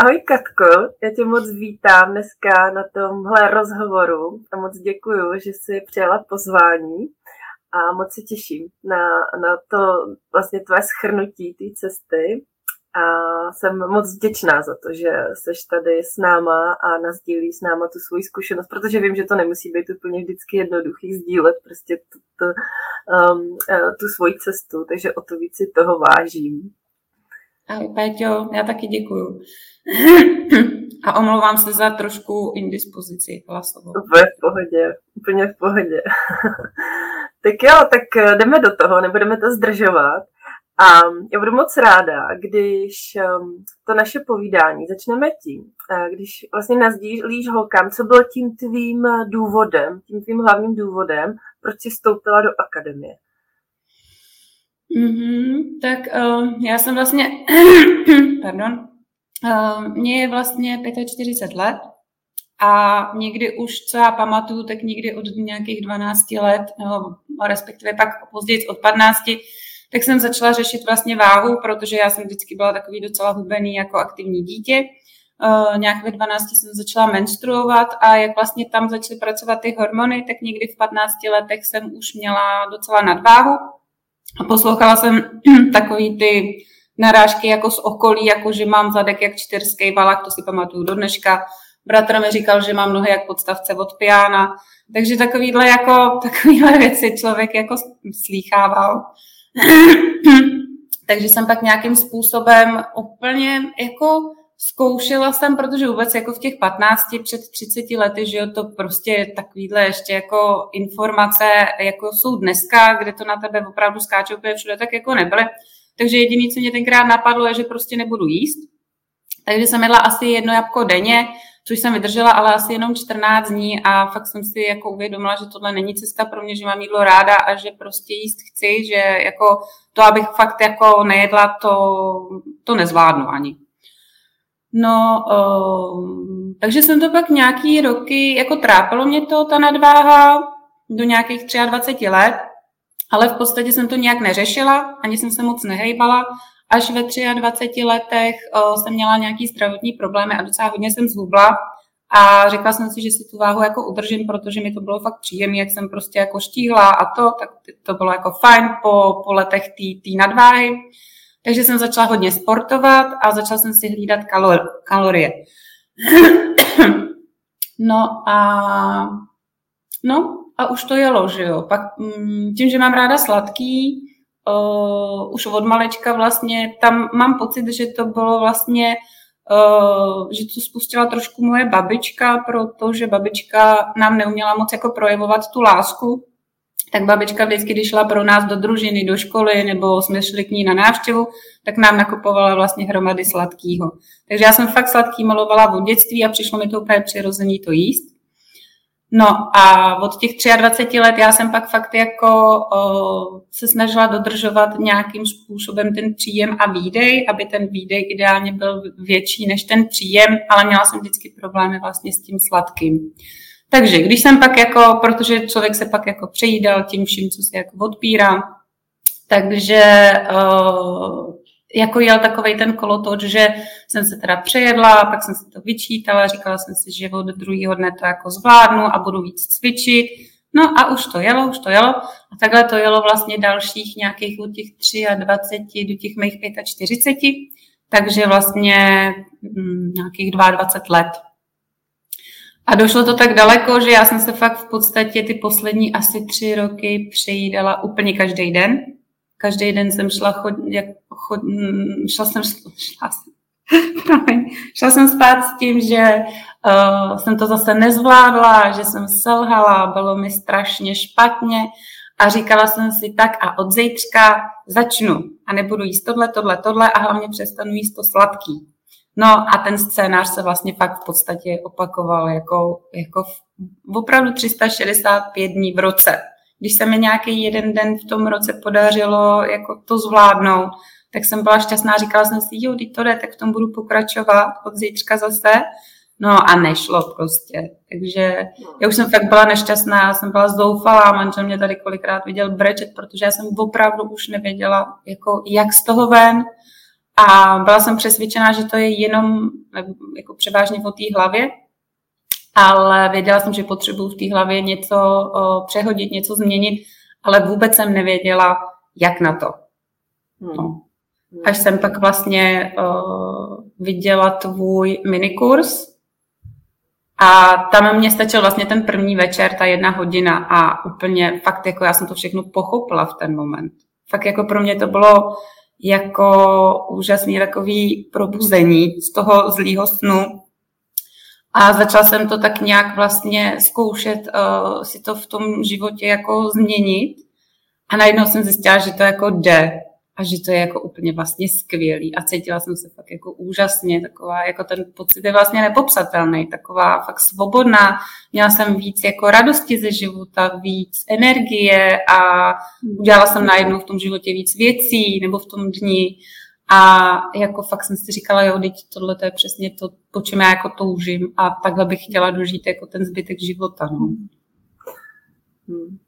Ahoj Katko, já tě moc vítám dneska na tomhle rozhovoru a moc děkuji, že jsi přijala pozvání a moc se těším na, na to vlastně tvé schrnutí té cesty a jsem moc vděčná za to, že jsi tady s náma a nazdílí s náma tu svoji zkušenost, protože vím, že to nemusí být úplně vždycky jednoduchý sdílet prostě tu, tu, um, eh, tu svoji cestu, takže o to víc si toho vážím. Ahoj Péťo, já taky děkuju. A omlouvám se za trošku indispozici hlasovou. V pohodě, úplně v pohodě. tak jo, tak jdeme do toho, nebudeme to zdržovat. A já budu moc ráda, když um, to naše povídání začneme tím, eh, když vlastně nazdílíš holkám, co bylo tím tvým důvodem, tím tvým hlavním důvodem, proč jsi vstoupila do akademie. Mm-hmm, tak uh, já jsem vlastně, pardon, uh, mně je vlastně 45 let a někdy už, co já pamatuju, tak někdy od nějakých 12 let, no, respektive pak později od 15, tak jsem začala řešit vlastně váhu, protože já jsem vždycky byla takový docela hubený jako aktivní dítě. Uh, nějak ve 12 jsem začala menstruovat a jak vlastně tam začaly pracovat ty hormony, tak někdy v 15 letech jsem už měla docela nadváhu a poslouchala jsem takový ty narážky jako z okolí, jako že mám zadek jak čtyřský balak, to si pamatuju do dneška. Bratr mi říkal, že mám nohy jak podstavce od piana. Takže takovýhle, jako, takovýhle věci člověk jako slýchával. Takže jsem pak nějakým způsobem úplně jako zkoušela jsem, protože vůbec jako v těch 15, před 30 lety, že jo, to prostě takovýhle ještě jako informace, jako jsou dneska, kde to na tebe opravdu skáče úplně všude, tak jako nebyly. Takže jediné, co mě tenkrát napadlo, je, že prostě nebudu jíst. Takže jsem jedla asi jedno jabko denně, což jsem vydržela, ale asi jenom 14 dní a fakt jsem si jako uvědomila, že tohle není cesta pro mě, že mám jídlo ráda a že prostě jíst chci, že jako to, abych fakt jako nejedla, to, to nezvládnu ani. No, um, takže jsem to pak nějaký roky, jako trápilo mě to, ta nadváha, do nějakých 23 let, ale v podstatě jsem to nějak neřešila, ani jsem se moc nehejbala. Až ve 23 letech uh, jsem měla nějaký zdravotní problémy a docela hodně jsem zhubla a řekla jsem si, že si tu váhu jako udržím, protože mi to bylo fakt příjemné, jak jsem prostě jako štíhla a to, tak to bylo jako fajn po, po letech té nadváhy. Takže jsem začala hodně sportovat a začala jsem si hlídat kalor, kalorie. no a no a už to jelo, že jo. Pak mm, tím, že mám ráda sladký, uh, už od malečka vlastně, tam mám pocit, že to bylo vlastně, uh, že to spustila trošku moje babička, protože babička nám neuměla moc jako projevovat tu lásku, tak babička vždycky, když šla pro nás do družiny, do školy, nebo jsme šli k ní na návštěvu, tak nám nakupovala vlastně hromady sladkého. Takže já jsem fakt sladký malovala od dětství a přišlo mi to úplně přirozený to jíst. No a od těch 23 let já jsem pak fakt jako o, se snažila dodržovat nějakým způsobem ten příjem a výdej, aby ten výdej ideálně byl větší než ten příjem, ale měla jsem vždycky problémy vlastně s tím sladkým. Takže když jsem pak jako, protože člověk se pak jako přejídal tím vším, co se jako odpírá, takže uh, jako jel takový ten kolotoč, že jsem se teda přejedla, pak jsem se to vyčítala, říkala jsem si, že od druhého dne to jako zvládnu a budu víc cvičit. No a už to jelo, už to jelo. A takhle to jelo vlastně dalších nějakých od těch 23 do těch mých 45. Takže vlastně hm, nějakých 22 let. A došlo to tak daleko, že já jsem se fakt v podstatě ty poslední asi tři roky přejídala úplně každý den. Každý den jsem šla, chod, jak, chod, šla jsem, šla jsem, šla jsem spát s tím, že uh, jsem to zase nezvládla, že jsem selhala, bylo mi strašně špatně a říkala jsem si tak a od zítřka začnu a nebudu jíst tohle, tohle, tohle a hlavně přestanu jíst to sladký. No a ten scénář se vlastně fakt v podstatě opakoval jako, jako v, opravdu 365 dní v roce. Když se mi nějaký jeden den v tom roce podařilo jako to zvládnout, tak jsem byla šťastná, říkala jsem si, jo, to jde, tak v tom budu pokračovat od zítřka zase. No a nešlo prostě. Takže já už jsem fakt byla nešťastná, já jsem byla zoufalá, manžel mě tady kolikrát viděl brečet, protože já jsem opravdu už nevěděla, jako, jak z toho ven. A byla jsem přesvědčená, že to je jenom jako převážně o té hlavě, ale věděla jsem, že potřebuji v té hlavě něco přehodit, něco změnit, ale vůbec jsem nevěděla, jak na to. Hmm. No. Až jsem pak vlastně o, viděla tvůj minikurs a tam mě stačil vlastně ten první večer, ta jedna hodina a úplně fakt jako já jsem to všechno pochopila v ten moment. Fakt jako pro mě to bylo jako úžasný takový probuzení z toho zlýho snu. A začala jsem to tak nějak vlastně zkoušet uh, si to v tom životě jako změnit. A najednou jsem zjistila, že to jako jde a že to je jako úplně vlastně skvělý a cítila jsem se fakt jako úžasně, taková, jako ten pocit je vlastně nepopsatelný, taková fakt svobodná, měla jsem víc jako radosti ze života, víc energie a udělala jsem najednou v tom životě víc věcí nebo v tom dni a jako fakt jsem si říkala, jo, teď tohle to je přesně to, po čem já jako toužím a takhle bych chtěla dožít jako ten zbytek života, no. Hmm.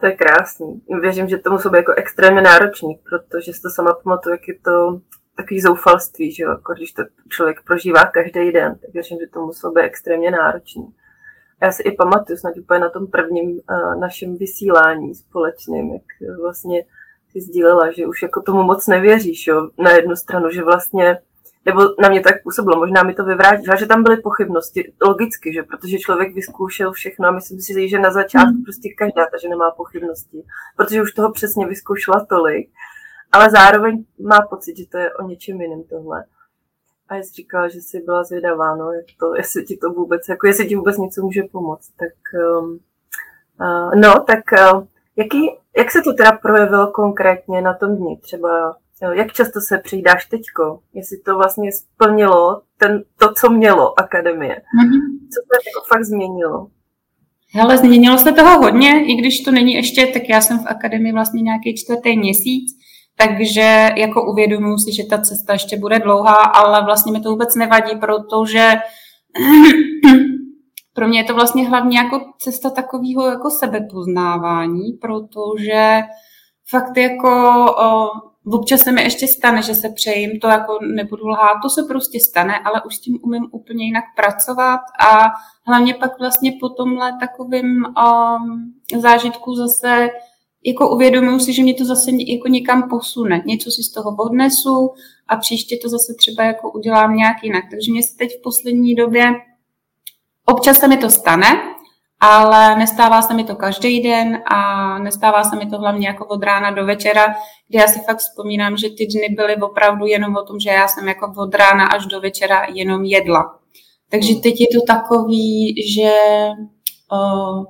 To je krásný. Věřím, že to musí být jako extrémně náročný, protože si to sama pamatuju, jak je to takový zoufalství, že jo? Jako když to člověk prožívá každý den, tak věřím, že to musí být extrémně náročný. A já si i pamatuju snad úplně na tom prvním uh, našem vysílání společným, jak vlastně ty sdílela, že už jako tomu moc nevěříš, jo? Na jednu stranu, že vlastně nebo na mě tak působilo, možná mi to vyvrátilo, že tam byly pochybnosti, logicky, že protože člověk vyzkoušel všechno a myslím si, že na začátku mm. prostě každá ta že nemá pochybnosti, protože už toho přesně vyzkoušela tolik, ale zároveň má pocit, že to je o něčem jiném tohle. A jsi říkala, že jsi byla zvědavá, no, jak to, jestli ti to vůbec, jako jestli ti vůbec něco může pomoct. Tak, um, uh, no, tak uh, jaký, jak se to teda projevilo konkrétně na tom dni? Třeba jak často se přijídáš teďko? Jestli to vlastně splnilo ten, to, co mělo akademie. Mm-hmm. Co se jako fakt změnilo? Hele, změnilo se toho hodně, i když to není ještě, tak já jsem v akademii vlastně nějaký čtvrtý měsíc, takže jako uvědomuji si, že ta cesta ještě bude dlouhá, ale vlastně mi to vůbec nevadí, protože pro mě je to vlastně hlavně jako cesta takového jako sebepoznávání, protože fakt jako občas se mi ještě stane, že se přejím, to jako nebudu lhát, to se prostě stane, ale už s tím umím úplně jinak pracovat a hlavně pak vlastně po tomhle takovým um, zážitku zase jako uvědomuji si, že mě to zase jako někam posune. Něco si z toho odnesu a příště to zase třeba jako udělám nějak jinak. Takže mě se teď v poslední době občas se mi to stane, ale nestává se mi to každý den a nestává se mi to hlavně jako od rána do večera, kde já si fakt vzpomínám, že ty dny byly opravdu jenom o tom, že já jsem jako od rána až do večera jenom jedla. Takže teď je to takový, že uh,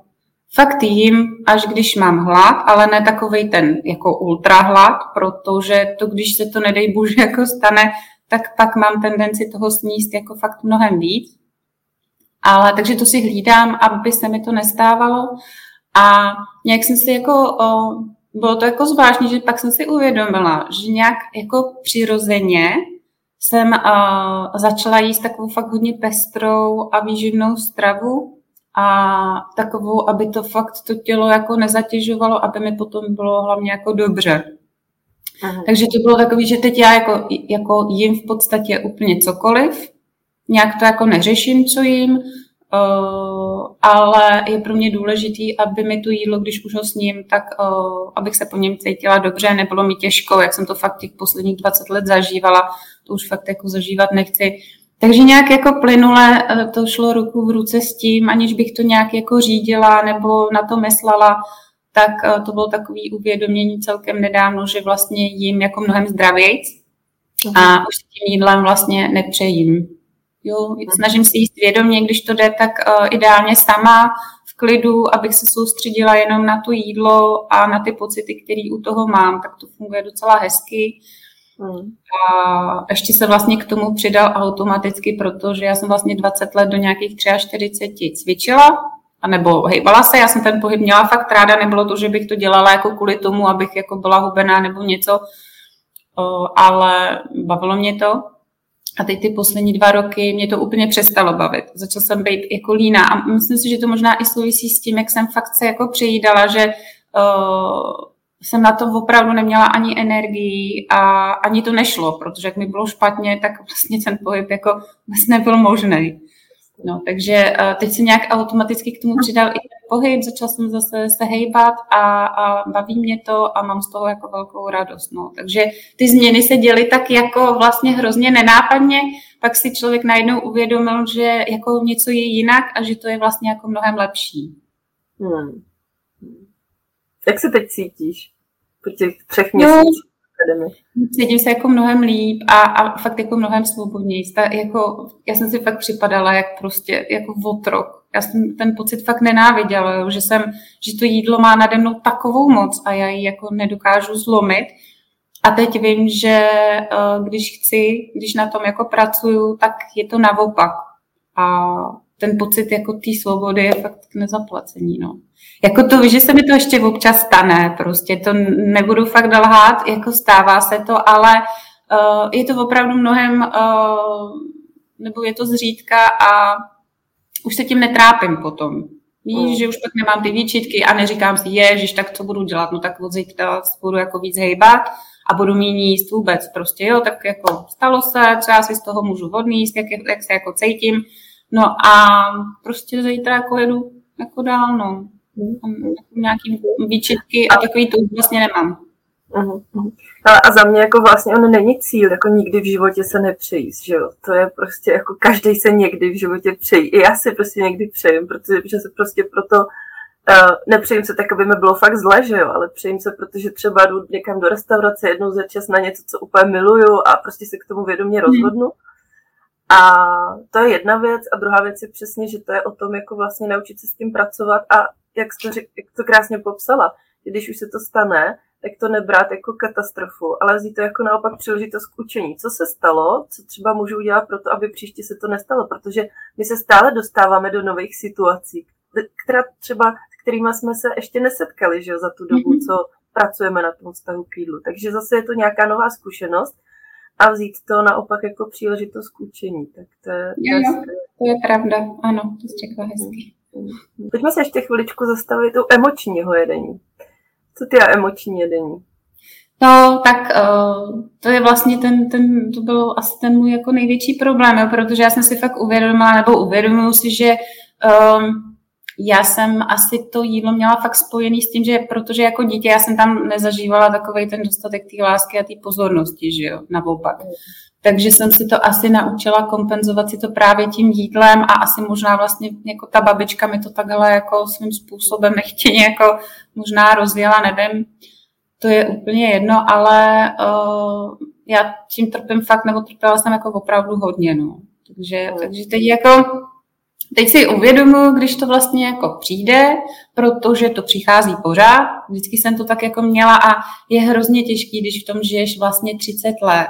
fakt jím, až když mám hlad, ale ne takový ten jako ultra hlad, protože to, když se to nedej bože jako stane, tak pak mám tendenci toho sníst jako fakt mnohem víc. Ale takže to si hlídám, aby se mi to nestávalo. A nějak jsem si jako, o, bylo to jako zvláštní, že pak jsem si uvědomila, že nějak jako přirozeně jsem o, začala jíst takovou fakt hodně pestrou a výživnou stravu a takovou, aby to fakt to tělo jako nezatěžovalo, aby mi potom bylo hlavně jako dobře. Aha. Takže to bylo takový, že teď já jako, jako jím v podstatě úplně cokoliv, nějak to jako neřeším, co jim, uh, ale je pro mě důležitý, aby mi to jídlo, když už ho sním, tak uh, abych se po něm cítila dobře, nebylo mi těžko, jak jsem to fakt těch posledních 20 let zažívala, to už fakt jako zažívat nechci. Takže nějak jako plynule uh, to šlo ruku v ruce s tím, aniž bych to nějak jako řídila nebo na to myslela, tak to bylo takový uvědomění celkem nedávno, že vlastně jím jako mnohem zdravějc a už s tím jídlem vlastně nepřejím. Jo, snažím se jíst vědomě, když to jde, tak uh, ideálně sama v klidu, abych se soustředila jenom na to jídlo a na ty pocity, které u toho mám, tak to funguje docela hezky. Hmm. A ještě se vlastně k tomu přidal automaticky, protože já jsem vlastně 20 let do nějakých 43 cvičila, anebo hejbala se, já jsem ten pohyb měla fakt ráda, nebylo to, že bych to dělala jako kvůli tomu, abych jako byla hubená nebo něco, ale bavilo mě to. A teď ty poslední dva roky mě to úplně přestalo bavit. Začala jsem být jako lína a myslím si, že to možná i souvisí s tím, jak jsem fakt se jako přejídala, že uh, jsem na to opravdu neměla ani energii a ani to nešlo, protože jak mi bylo špatně, tak vlastně ten pohyb jako vlastně nebyl možný. No, takže uh, teď se nějak automaticky k tomu přidal i ten pohyb, začal jsem zase se hejbat a, a baví mě to a mám z toho jako velkou radost. No. Takže ty změny se děly tak jako vlastně hrozně nenápadně, pak si člověk najednou uvědomil, že jako něco je jinak a že to je vlastně jako mnohem lepší. Hmm. Jak se teď cítíš po těch třech měsících? Cítím se jako mnohem líp a, a fakt jako mnohem svobodněji. Jako, já jsem si fakt připadala jak prostě jako otrok. Já jsem ten pocit fakt nenáviděla, že, jsem, že to jídlo má nade mnou takovou moc a já ji jako nedokážu zlomit. A teď vím, že uh, když chci, když na tom jako pracuju, tak je to naopak. A ten pocit jako té svobody je fakt k nezaplacení. No. Jako to že se mi to ještě občas stane, prostě to nebudu fakt lhát, jako stává se to, ale uh, je to opravdu mnohem, uh, nebo je to zřídka a už se tím netrápím potom. Víš, mm. že už pak nemám ty výčitky a neříkám si, ježiš, tak co budu dělat, no tak od zítra budu jako víc hejbat a budu méně jíst vůbec. Prostě jo, tak jako stalo se, třeba si z toho můžu odníst, jak, jak se jako cítím, No a prostě zítra jako jedu jako dál, no. Nějaký výčitky a takový to vlastně nemám. Uh-huh. A za mě jako vlastně on není cíl, jako nikdy v životě se nepřejíst, že jo. To je prostě jako každý se někdy v životě přejí. I já si prostě někdy přejím, protože se prostě proto uh, nepřejím se tak, aby mi bylo fakt zle, že jo, ale přejím se, protože třeba jdu někam do restaurace jednou za čas na něco, co úplně miluju a prostě se k tomu vědomě hmm. rozhodnu. Hmm a to je jedna věc. A druhá věc je přesně, že to je o tom, jako vlastně naučit se s tím pracovat a jak to, řek, jak to krásně popsala, když už se to stane, tak to nebrát jako katastrofu, ale vzít to jako naopak příležitost k učení. Co se stalo, co třeba můžu udělat pro to, aby příště se to nestalo, protože my se stále dostáváme do nových situací, která třeba, s kterými jsme se ještě nesetkali že jo, za tu dobu, mhm. co pracujeme na tom vztahu k jídlu. Takže zase je to nějaká nová zkušenost a vzít to naopak jako příležitost k učení. Tak to je, to je, jo, to je pravda, ano, to jsi řekla hezky. Pojďme se ještě chviličku zastavit u emočního jedení. Co ty a emoční jedení? No, tak uh, to je vlastně ten, ten, to byl asi ten můj jako největší problém, jo, protože já jsem si fakt uvědomila, nebo uvědomuji si, že um, já jsem asi to jídlo měla fakt spojený s tím, že protože jako dítě já jsem tam nezažívala takový ten dostatek té lásky a té pozornosti, že jo, naopak. Takže jsem si to asi naučila kompenzovat si to právě tím jídlem a asi možná vlastně jako ta babička mi to takhle jako svým způsobem nechtěně jako možná rozjela, nevím. To je úplně jedno, ale uh, já tím trpím fakt, nebo trpěla jsem jako opravdu hodně, no. Takže, takže teď jako Teď si uvědomuji, když to vlastně jako přijde, protože to přichází pořád. Vždycky jsem to tak jako měla a je hrozně těžký, když v tom žiješ vlastně 30 let,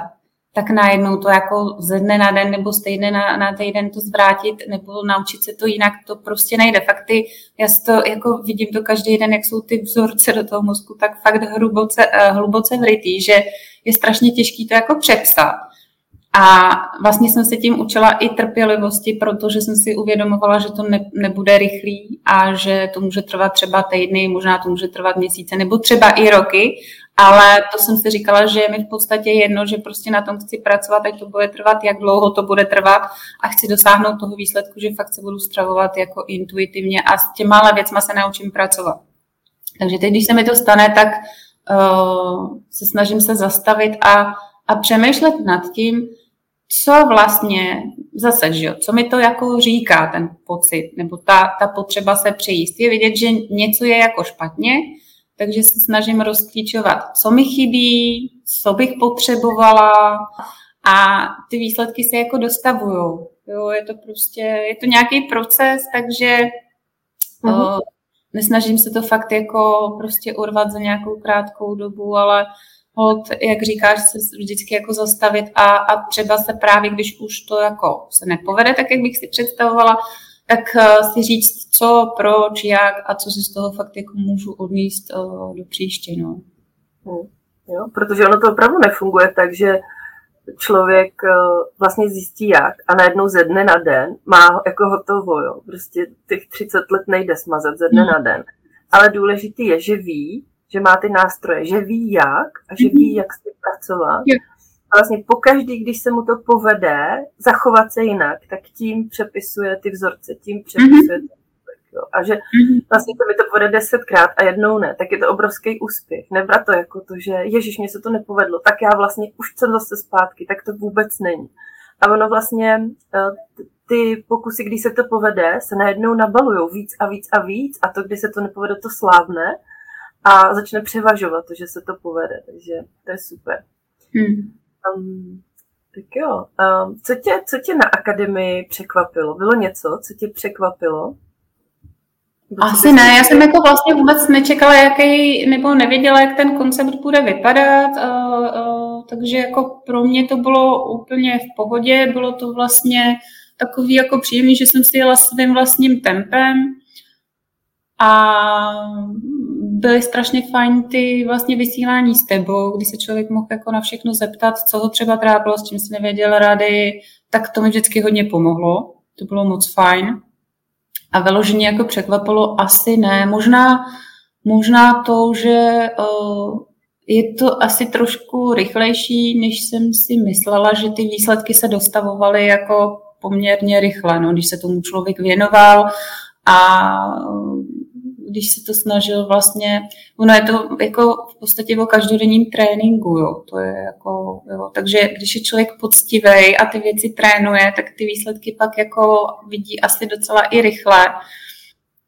tak najednou to jako ze dne na den nebo týdne na, na týden to zvrátit nebo naučit se to jinak, to prostě nejde. Fakt ty, já si to jako vidím to každý den, jak jsou ty vzorce do toho mozku, tak fakt hluboce, eh, hluboce vrytý, že je strašně těžký to jako přepsat. A vlastně jsem se tím učila i trpělivosti, protože jsem si uvědomovala, že to ne, nebude rychlý a že to může trvat třeba týdny, možná to může trvat měsíce nebo třeba i roky, ale to jsem si říkala, že je mi v podstatě jedno, že prostě na tom chci pracovat, ať to bude trvat, jak dlouho to bude trvat a chci dosáhnout toho výsledku, že fakt se budu stravovat jako intuitivně a s těma věcma se naučím pracovat. Takže teď, když se mi to stane, tak uh, se snažím se zastavit a, a přemýšlet nad tím, co vlastně, zase, že jo, co mi to jako říká ten pocit, nebo ta, ta potřeba se přejíst. Je vidět, že něco je jako špatně, takže se snažím rozklíčovat, co mi chybí, co bych potřebovala a ty výsledky se jako dostavují. Jo, je to prostě, je to nějaký proces, takže uh-huh. o, nesnažím se to fakt jako prostě urvat za nějakou krátkou dobu, ale hold, jak říkáš, se vždycky jako zastavit a, a třeba se právě, když už to jako se nepovede, tak jak bych si představovala, tak uh, si říct, co, proč, jak a co si z toho fakt jako můžu odníst uh, do příště. No. Hmm. Jo, protože ono to opravdu nefunguje tak, že člověk uh, vlastně zjistí jak a najednou ze dne na den má jako hotovo, jo. Prostě těch 30 let nejde smazat ze dne hmm. na den. Ale důležitý je, že ví, že má ty nástroje, že ví jak a že ví, jak s tím pracovat. A vlastně pokaždý, když se mu to povede zachovat se jinak, tak tím přepisuje ty vzorce, tím přepisuje mm-hmm. Jo. A že mhm. vlastně to mi to povede desetkrát a jednou ne, tak je to obrovský úspěch. Nebrat to jako to, že ježiš, mě se to nepovedlo, tak já vlastně už jsem zase zpátky, tak to vůbec není. A ono vlastně, eh, ty pokusy, když se to povede, se najednou nabalují víc a víc a víc a to, když se to nepovede, to slávne a začne převažovat to, že se to povede. Takže to je super. Hmm. Um, tak jo. Um, co, tě, co tě na akademii překvapilo? Bylo něco, co tě překvapilo? Asi ne, já jsem jako vlastně vůbec nečekala, jaký, nebo nevěděla, jak ten koncept bude vypadat, uh, uh, takže jako pro mě to bylo úplně v pohodě, bylo to vlastně takový jako příjemný, že jsem si jela svým vlastním tempem a byly strašně fajn ty vlastně vysílání s tebou, kdy se člověk mohl jako na všechno zeptat, co ho třeba trápilo, s čím si nevěděl rady, tak to mi vždycky hodně pomohlo. To bylo moc fajn. A vyloženě jako překvapilo, asi ne. Možná, možná to, že uh, je to asi trošku rychlejší, než jsem si myslela, že ty výsledky se dostavovaly jako poměrně rychle, no, když se tomu člověk věnoval a když se to snažil vlastně, ono je to jako v podstatě o každodenním tréninku, jo, to je jako, jo, takže když je člověk poctivý a ty věci trénuje, tak ty výsledky pak jako vidí asi docela i rychle,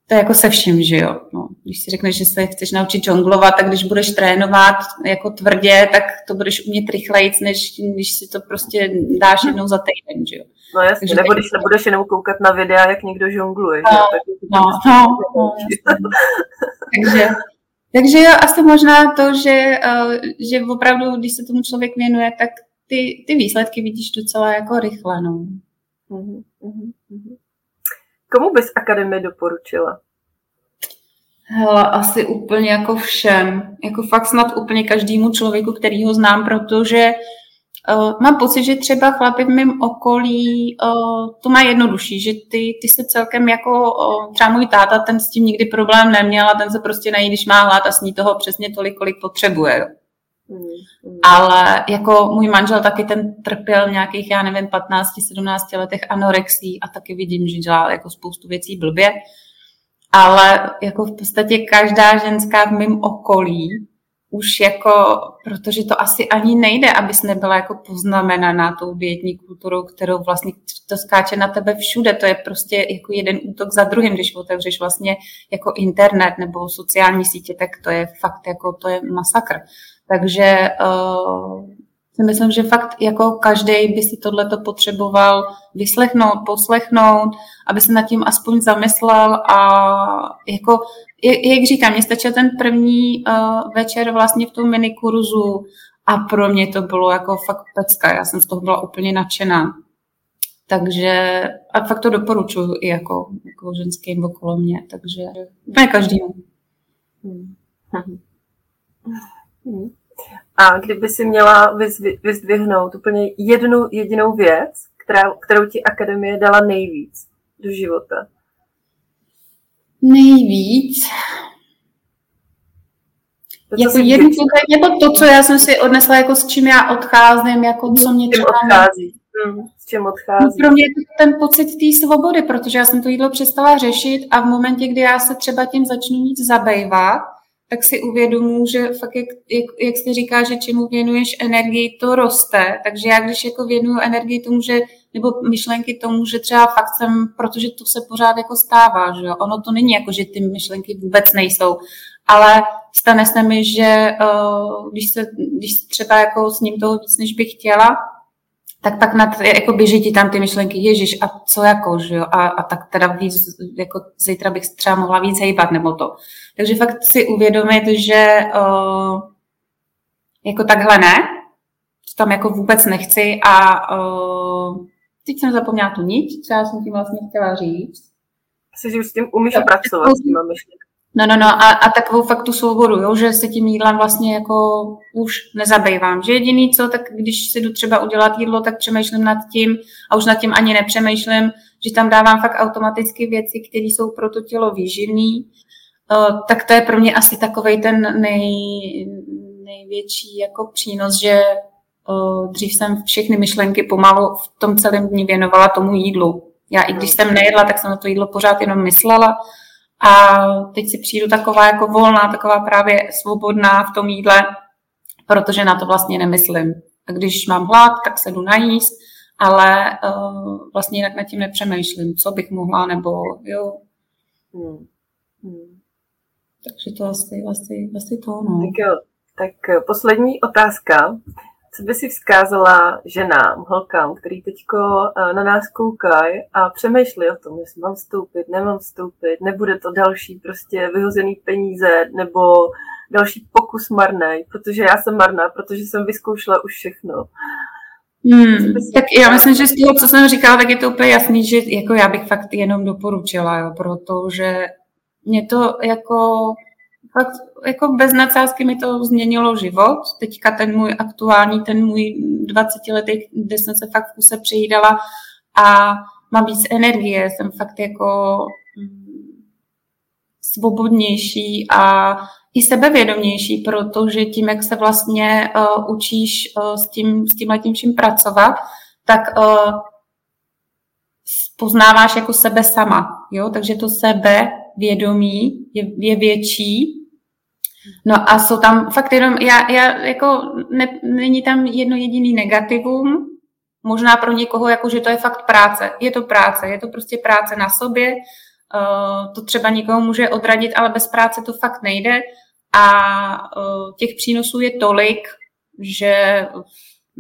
to je jako se vším, že jo. No, když si řekneš, že se chceš naučit žonglovat, tak když budeš trénovat jako tvrdě, tak to budeš umět rychleji, než když si to prostě dáš jednou za týden, že jo. No jasně, Takže nebo když nebudeš jenom koukat na videa, jak někdo žongluje. No, že? Tak no, no, no, takže, takže jo, asi možná to, že, uh, že opravdu, když se tomu člověk věnuje, tak ty, ty výsledky vidíš docela jako rychle. No. Uh-huh, uh-huh. Komu bys akademii doporučila? Hele, asi úplně jako všem. Jako fakt snad úplně každému člověku, který ho znám, protože Uh, mám pocit, že třeba chlapy v mém okolí uh, to má jednodušší, že ty, ty se celkem jako, uh, třeba můj táta, ten s tím nikdy problém neměl a ten se prostě nají, když má hlad a sní toho přesně tolik, kolik potřebuje. Mm, mm. Ale jako můj manžel taky ten trpěl nějakých, já nevím, 15-17 letech anorexí a taky vidím, že dělá jako spoustu věcí blbě. Ale jako v podstatě každá ženská v mém okolí už jako, protože to asi ani nejde, abys nebyla jako poznamenaná tou dietní kulturou, kterou vlastně to skáče na tebe všude. To je prostě jako jeden útok za druhým, když otevřeš vlastně jako internet nebo sociální sítě, tak to je fakt jako, to je masakr. Takže uh, si myslím, že fakt jako každý by si tohleto potřeboval vyslechnout, poslechnout, aby se nad tím aspoň zamyslel a jako jak říkám, mě stačil ten první uh, večer vlastně v tom minikurzu a pro mě to bylo jako fakt pecka. Já jsem z toho byla úplně nadšená. Takže a fakt to doporučuji i jako, jako ženským okolo mě, takže úplně každému. Hmm. A kdyby si měla vyzdvihnout úplně jednu jedinou věc, která, kterou ti akademie dala nejvíc do života, Nejvíc. To, jako jednu nebo to, co já jsem si odnesla, jako s čím já odcházím, jako co mě třeba... odchází. Hmm, s čím odchází. Pro mě je ten pocit té svobody, protože já jsem to jídlo přestala řešit a v momentě, kdy já se třeba tím začnu víc zabývat, tak si uvědomuji, že fakt, jak, jak, jak jsi říká, že čemu věnuješ energii, to roste. Takže já, když jako věnuju energii tomu, že nebo myšlenky tomu, že třeba fakt jsem, protože to se pořád jako stává, že jo? ono to není jako, že ty myšlenky vůbec nejsou, ale stane se mi, že uh, když, se, když třeba jako s ním toho víc, než bych chtěla, tak pak nad, jako běží ti tam ty myšlenky, ježiš, a co jako, že jo, a, a tak teda víc, jako zítra bych třeba mohla víc hejbat, nebo to. Takže fakt si uvědomit, že uh, jako takhle ne, to tam jako vůbec nechci a uh, teď jsem zapomněla tu niť, co já jsem tím vlastně chtěla říct. Asi, že s tím umíš no, pracovat, s těma No, no, no, a, a takovou fakt tu svobodu, jo, že se tím jídlem vlastně jako už nezabývám. Že jediný co, tak když si jdu třeba udělat jídlo, tak přemýšlím nad tím a už nad tím ani nepřemýšlím, že tam dávám fakt automaticky věci, které jsou pro to tělo výživné tak to je pro mě asi takový ten nej, největší jako přínos, že dřív jsem všechny myšlenky pomalu v tom celém dní věnovala tomu jídlu. Já i když jsem nejedla, tak jsem na to jídlo pořád jenom myslela a teď si přijdu taková jako volná, taková právě svobodná v tom jídle, protože na to vlastně nemyslím. A když mám hlad, tak se jdu najíst, ale uh, vlastně jinak nad tím nepřemýšlím, co bych mohla, nebo jo. Hmm. Hmm. Takže to asi, asi, asi to, no. Tak jo, tak poslední otázka. Co by si vzkázala ženám, holkám, který teď eh, na nás koukají a přemýšlí o tom, jestli mám vstoupit, nemám vstoupit, nebude to další prostě vyhozený peníze nebo další pokus marný, protože já jsem marná, protože jsem vyzkoušela už všechno. Hmm, tak já myslím, že z toho, co jsem říkala, tak je to úplně jasný, že jako já bych fakt jenom doporučila, jo, protože mě to jako fakt jako bez nadsázky mi to změnilo život. Teďka ten můj aktuální, ten můj 20 letý, kde jsem se fakt v kuse přijídala a mám víc energie, jsem fakt jako mm, svobodnější a i sebevědomější, protože tím, jak se vlastně uh, učíš uh, s tím, s tím vším pracovat, tak uh, poznáváš jako sebe sama, jo, takže to sebevědomí je, je větší No a jsou tam fakt jenom, já, já jako, ne, není tam jedno jediný negativum, možná pro někoho, jako, že to je fakt práce. Je to práce, je to prostě práce na sobě, uh, to třeba někoho může odradit, ale bez práce to fakt nejde a uh, těch přínosů je tolik, že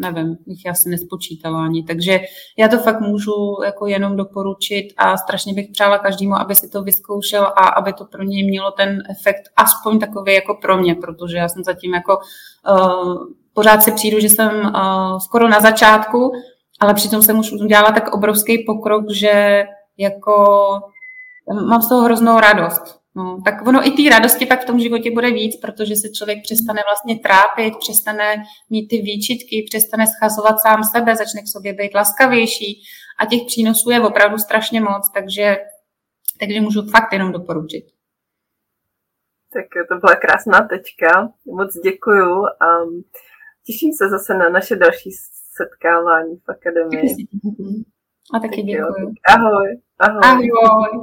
nevím, bych asi nespočítala ani. Takže já to fakt můžu jako jenom doporučit a strašně bych přála každému, aby si to vyzkoušel a aby to pro něj mělo ten efekt aspoň takový jako pro mě, protože já jsem zatím jako uh, pořád si přijdu, že jsem uh, skoro na začátku, ale přitom jsem už udělala tak obrovský pokrok, že jako mám z toho hroznou radost. No, tak ono i té radosti pak v tom životě bude víc, protože se člověk přestane vlastně trápit, přestane mít ty výčitky, přestane schazovat sám sebe, začne k sobě být laskavější a těch přínosů je opravdu strašně moc, takže, takže můžu fakt jenom doporučit. Tak to byla krásná tečka. Moc děkuju a těším se zase na naše další setkávání v akademii. A taky děkuju. Ahoj. Ahoj. Ahoj.